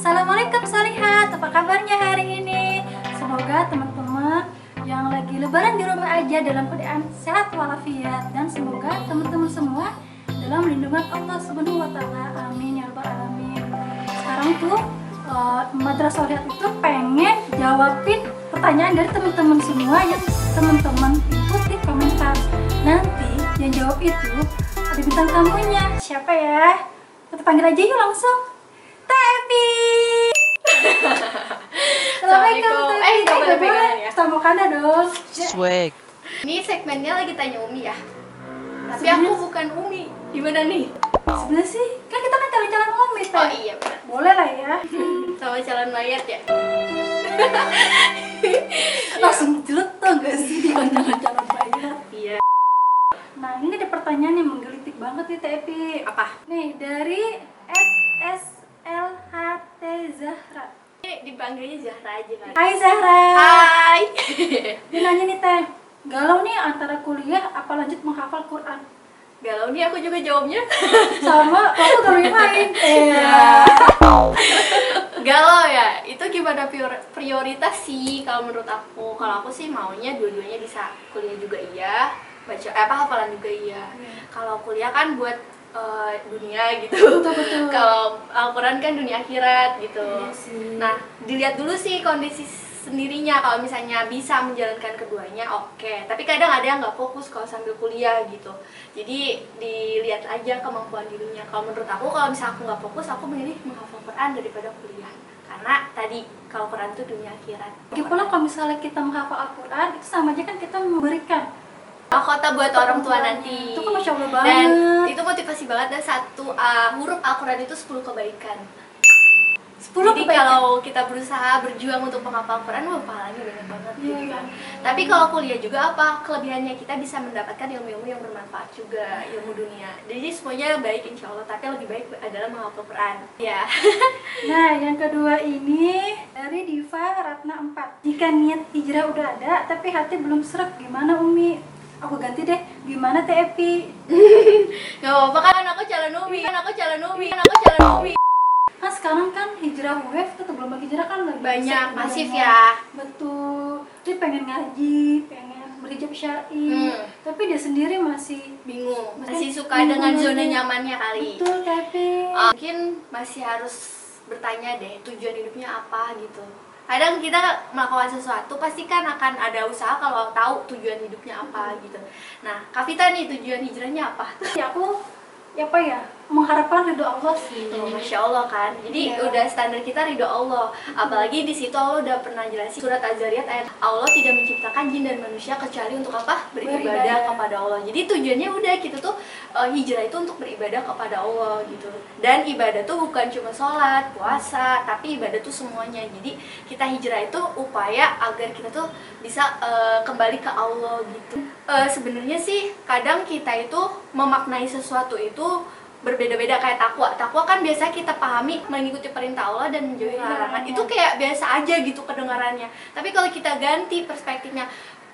Assalamualaikum Salihat, apa kabarnya hari ini? Semoga teman-teman yang lagi lebaran di rumah aja dalam keadaan sehat walafiat dan semoga teman-teman semua dalam lindungan Allah Subhanahu wa taala. Amin ya rabbal alamin. Sekarang tuh uh, Madrasah Lihat itu pengen jawabin pertanyaan dari teman-teman semua yang teman-teman input di komentar. Nanti yang jawab itu ada bintang tamunya. Siapa ya? Kita panggil aja yuk langsung. Assalamualaikum. Eh, nggak boleh pegangan ya? Sama Kana dong. Swag. Ini segmennya lagi tanya Umi ya. Tapi aku bukan Umi. Gimana nih? Sebenarnya sih, kan kita kan calon-calon umi Oh iya benar. Boleh lah ya. Sama calon mayat ya. Langsung jeletok gak sih di calon-calon bayar. Iya. Nah ini ada pertanyaan yang menggelitik banget nih Tepi. Apa? Nih dari. Ini dipanggilnya Zahra aja kan. Hai Zahra. Hai. Dia nanya nih Teh, galau nih antara kuliah apa lanjut menghafal Quran? Galau nih aku juga jawabnya. Sama, aku galau yang lain. Iya. Galau ya. Itu gimana prior- prioritas sih kalau menurut aku. Kalau aku sih maunya dua-duanya bisa kuliah juga iya, baca eh, apa hafalan juga iya. Kalau kuliah kan buat eh, dunia gitu. Betul, betul. Kalau Al-Quran kan dunia akhirat gitu. Iya sih. Nah, dilihat dulu sih kondisi sendirinya kalau misalnya bisa menjalankan keduanya oke tapi kadang ada yang nggak fokus kalau sambil kuliah gitu jadi dilihat aja kemampuan dirinya kalau menurut aku kalau misalnya aku nggak fokus aku memilih menghafal Quran daripada kuliah karena tadi kalau Quran itu dunia akhirat Lagi pula kalau misalnya kita menghafal Al-Quran, itu sama aja kan kita memberikan mahkota buat orang tua nanti Itu kan Masya Allah dan banget. itu motivasi banget dan satu uh, huruf Al-Quran itu 10 kebaikan 10 Jadi kebaikan. kalau kita berusaha berjuang untuk menghafal Quran, wah pahalanya banyak banget Iya, gitu iya. kan. Tapi kalau kuliah juga apa? Kelebihannya kita bisa mendapatkan ilmu-ilmu yang bermanfaat juga, ilmu dunia. Jadi semuanya baik insya Allah, tapi lebih baik adalah menghafal Quran. Ya. Nah, yang kedua ini dari Diva Ratna 4. Jika niat hijrah udah ada, tapi hati belum serak, gimana Umi? Aku ganti deh, gimana Teh Epi? Gak apa-apa kan aku calon umi, kan aku calon umi, kan aku calon umi. Kan sekarang kan hijrah wave tuh gelombang hijrah kan lagi Banyak, besar, masif ya. Betul. Dia pengen ngaji, pengen berhijab syar'i, Hmm. tapi dia sendiri masih Bingung, Masih masih suka bingung dengan zona nyamannya kali. betul tapi Uh, mungkin masih harus bertanya deh tujuan hidupnya apa gitu kadang kita melakukan sesuatu pasti kan akan ada usaha kalau tahu tujuan hidupnya apa gitu. Nah Kavita nih tujuan hijrahnya apa? Ya aku ya apa ya mengharapkan ridho Allah sih. Tuh, Masya Allah kan Jadi Iya. udah standar kita ridho Allah Apalagi di situ Allah udah pernah jelasin Surat Az-Zariyat ayat Allah tidak menciptakan jin dan manusia Kecuali untuk apa? Beribadah, Beribadah. kepada Allah Jadi tujuannya udah gitu tuh eh, Hijrah itu untuk beribadah kepada Allah gitu Dan ibadah tuh bukan cuma sholat, puasa Tapi ibadah tuh semuanya Jadi kita hijrah itu upaya agar kita tuh bisa eh, kembali ke Allah gitu Eh, Sebenarnya sih kadang kita itu memaknai sesuatu itu berbeda-beda kayak takwa. Takwa kan biasa kita pahami mengikuti perintah Allah dan menjauhi Iya, larangan. Itu kayak biasa aja gitu kedengarannya. Tapi kalau kita ganti perspektifnya,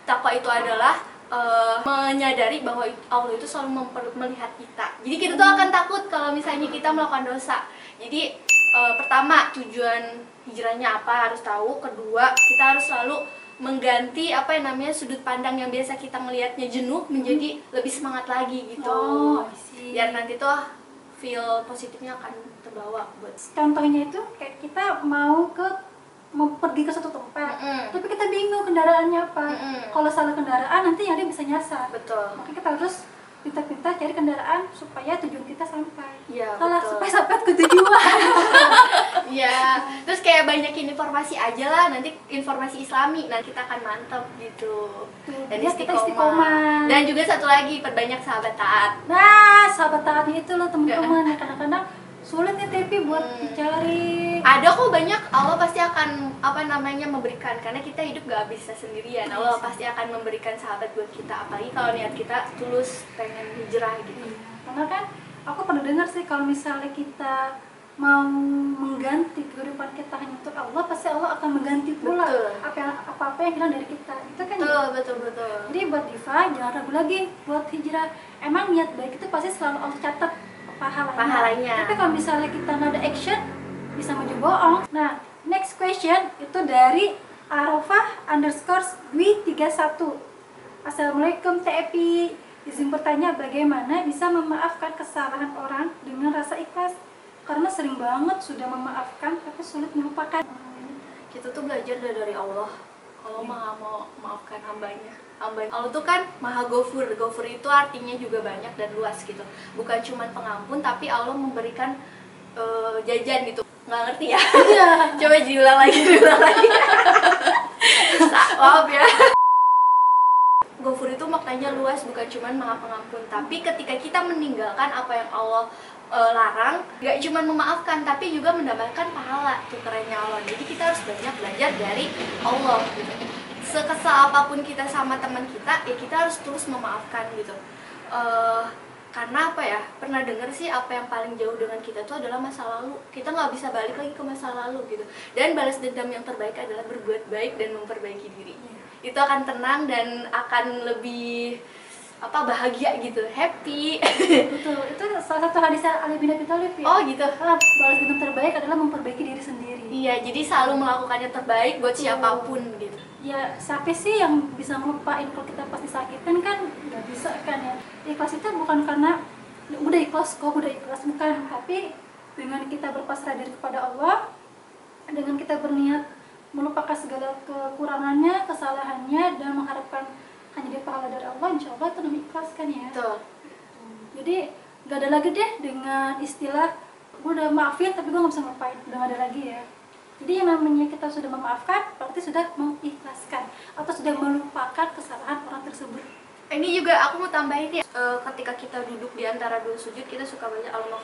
takwa itu adalah eh, menyadari bahwa Allah itu selalu melihat kita. Jadi kita tuh akan takut kalau misalnya kita melakukan dosa. Jadi eh, pertama tujuan hijrahnya apa harus tahu. Kedua kita harus selalu mengganti apa yang namanya sudut pandang yang biasa kita melihatnya jenuh menjadi lebih semangat lagi gitu Oh. Biar nanti tuh feel positifnya akan terbawa buat Contohnya itu kayak kita mau ke mau pergi ke suatu tempat, Mm-mm. tapi kita bingung kendaraannya apa. Mm-mm. Kalau salah kendaraan nanti yang dia bisa nyasar. betul Maka kita harus pintar-pintar cari kendaraan supaya tujuan kita sampai. Iya, Salah supaya sampai ke tujuan. Iya, terus kayak banyakin informasi aja lah nanti informasi Islami nanti kita akan mantap gitu dan kita istiqomah. istiqomah. dan juga satu lagi perbanyak sahabat taat Nah, sahabat taatnya itu loh teman-teman. Ya, kadang-kadang sulit nih tapi buat Hmm. dicari. ada kok banyak Allah pasti akan apa namanya memberikan karena kita hidup gak bisa sendirian Allah Iya. pasti akan memberikan sahabat buat kita apalagi kalau niat kita tulus pengen hijrah gitu Iya, Karena kan aku pernah dengar sih kalau misalnya kita mau mengganti kehidupan kita hanya untuk Allah, pasti Allah akan mengganti pula Betul. apa yang apa-apa yang hilang dari kita. Itu kan betul betul betul Jadi buat Diva jangan ragu lagi buat hijrah. Emang niat baik itu pasti selalu Allah catat pahalanya. Pahalanya. Tapi kalau misalnya kita nggak ada action, bisa maju bohong. Nah, next question itu dari Arafah underscore Dwi 31 Assalamualaikum TEPI Izin bertanya bagaimana bisa memaafkan kesalahan orang dengan rasa ikhlas Karena sering banget sudah memaafkan tapi sulit melupakan. Kita tuh belajar dari Allah. Allah maha mau maafkan hambanya. Hamba Allah tuh kan maha gofur. Gofur itu artinya juga banyak dan luas gitu. Bukan cuma pengampun tapi Allah memberikan eh, jajan gitu. Nggak ngerti ya? Coba diulang lagi diulang lagi. Maaf ya. Gofur itu maknanya luas bukan cuma maha pengampun. Tapi ketika kita meninggalkan apa yang Allah eh, larang nggak cuma memaafkan tapi juga mendapatkan pahala tuh kerennya Allah. Jadi kita harus banyak belajar dari Allah gitu. Sekesal apa pun kita sama teman kita ya kita harus terus memaafkan gitu. Eh, karena apa ya? Pernah dengar sih apa yang paling jauh dengan kita itu adalah masa lalu. Kita nggak bisa balik lagi ke masa lalu gitu. Dan balas dendam yang terbaik adalah berbuat baik dan memperbaiki diri. Itu akan tenang dan akan lebih apa bahagia gitu happy. Betul, itu salah satu hadis Ali bin Abi Thalib ya. Oh gitu. Ah, Balas dendam terbaik adalah memperbaiki diri sendiri. Iya jadi selalu melakukan yang terbaik buat siapa pun gitu. Ya siapa sih yang bisa ngelupain kalau kita pasti sakitan kan? Nggak bisa kan ya? Ikhlas itu bukan karena "Ya udah ikhlas kok udah ikhlas bukan. Tapi dengan kita berpasrah diri kepada Allah dengan kita berniat melupakan segala kekurangannya kesalahannya dan mengharapkan pahala dari Allah insya Allah itu namanya ikhlas kan ya. Betul. Jadi nggak ada lagi deh dengan istilah gue udah maafin tapi gue nggak bisa ngapain udah nggak ada lagi ya. Jadi yang namanya kita sudah memaafkan berarti sudah mengikhlaskan atau sudah melupakan kesalahan orang tersebut. Ini juga aku mau tambahin ya eh, ketika kita duduk di antara dua sujud kita suka banyak Allahumma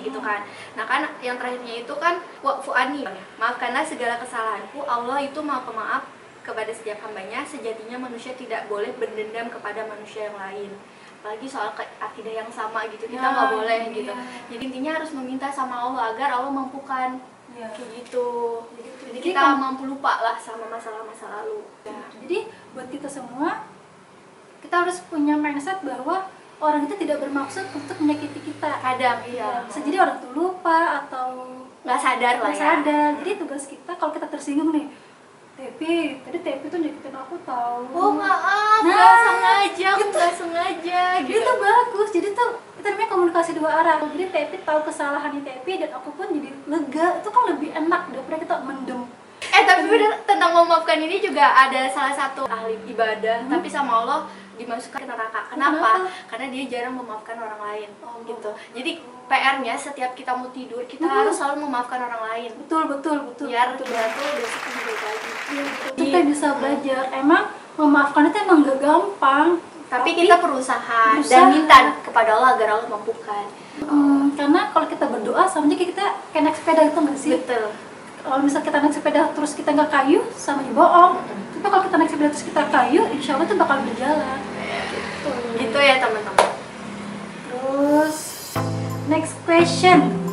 gitu kan. Nah kan yang terakhirnya itu kan wa'fu ani maafkanlah segala kesalahanku Allah itu maha pemaaf kepada setiap hambanya sejatinya manusia tidak boleh berdendam kepada manusia yang lain. Apalagi soal akidah yang sama gitu kita Ya, nggak boleh iya. gitu. Jadi intinya harus meminta sama Allah agar Allah mampukan. Ya. kayak gitu. Jadi Jadi kita kan- mampu lupa lah sama masalah-masa lalu. Ya. jadi buat kita semua kita harus punya mindset bahwa orang itu tidak bermaksud untuk menyakiti kita. Kadang ya, iya. Bisa jadi orang itu lupa atau nggak sadar lah nggak ya. sadar. Jadi tugas kita kalau kita tersinggung nih Tepi, tadi Tepi tuh nyakitin aku tahu. Oh maaf, Nah, nggak sengaja, aku nggak sengaja Jadi gitu. itu bagus, jadi tuh itu namanya komunikasi dua arah. Jadi Tepi tahu kesalahannya Tepi dan aku pun jadi lega. Itu kan lebih enak daripada kita mendem. Eh tapi bener tentang memaafkan ini juga ada salah satu ahli ibadah, tapi sama Allah dimasukkan ke neraka. Kenapa? Kenapa? Karena dia jarang memaafkan orang lain, Oh. gitu. Jadi PR-nya setiap kita mau tidur kita Hmm. harus selalu memaafkan orang lain, Betul, betul, betul. biar betul. dia tuh besok baik lagi. Betul. Kita bisa belajar. Emang memaafkan itu emang gak gampang. Tapi kita berusaha, dan berusaha. minta kepada Allah agar Allah mampukan. Hmm, karena kalau kita berdoa sama aja kita kayak naik sepeda itu nggak sih? Betul. Kalau misal kita naik sepeda terus kita nggak kayu, sama aja bohong. Tapi kalau kita naik sepeda terus kita kayu, insya Allah itu bakal berjalan. Gitu. Gitu ya teman-teman. Terus next question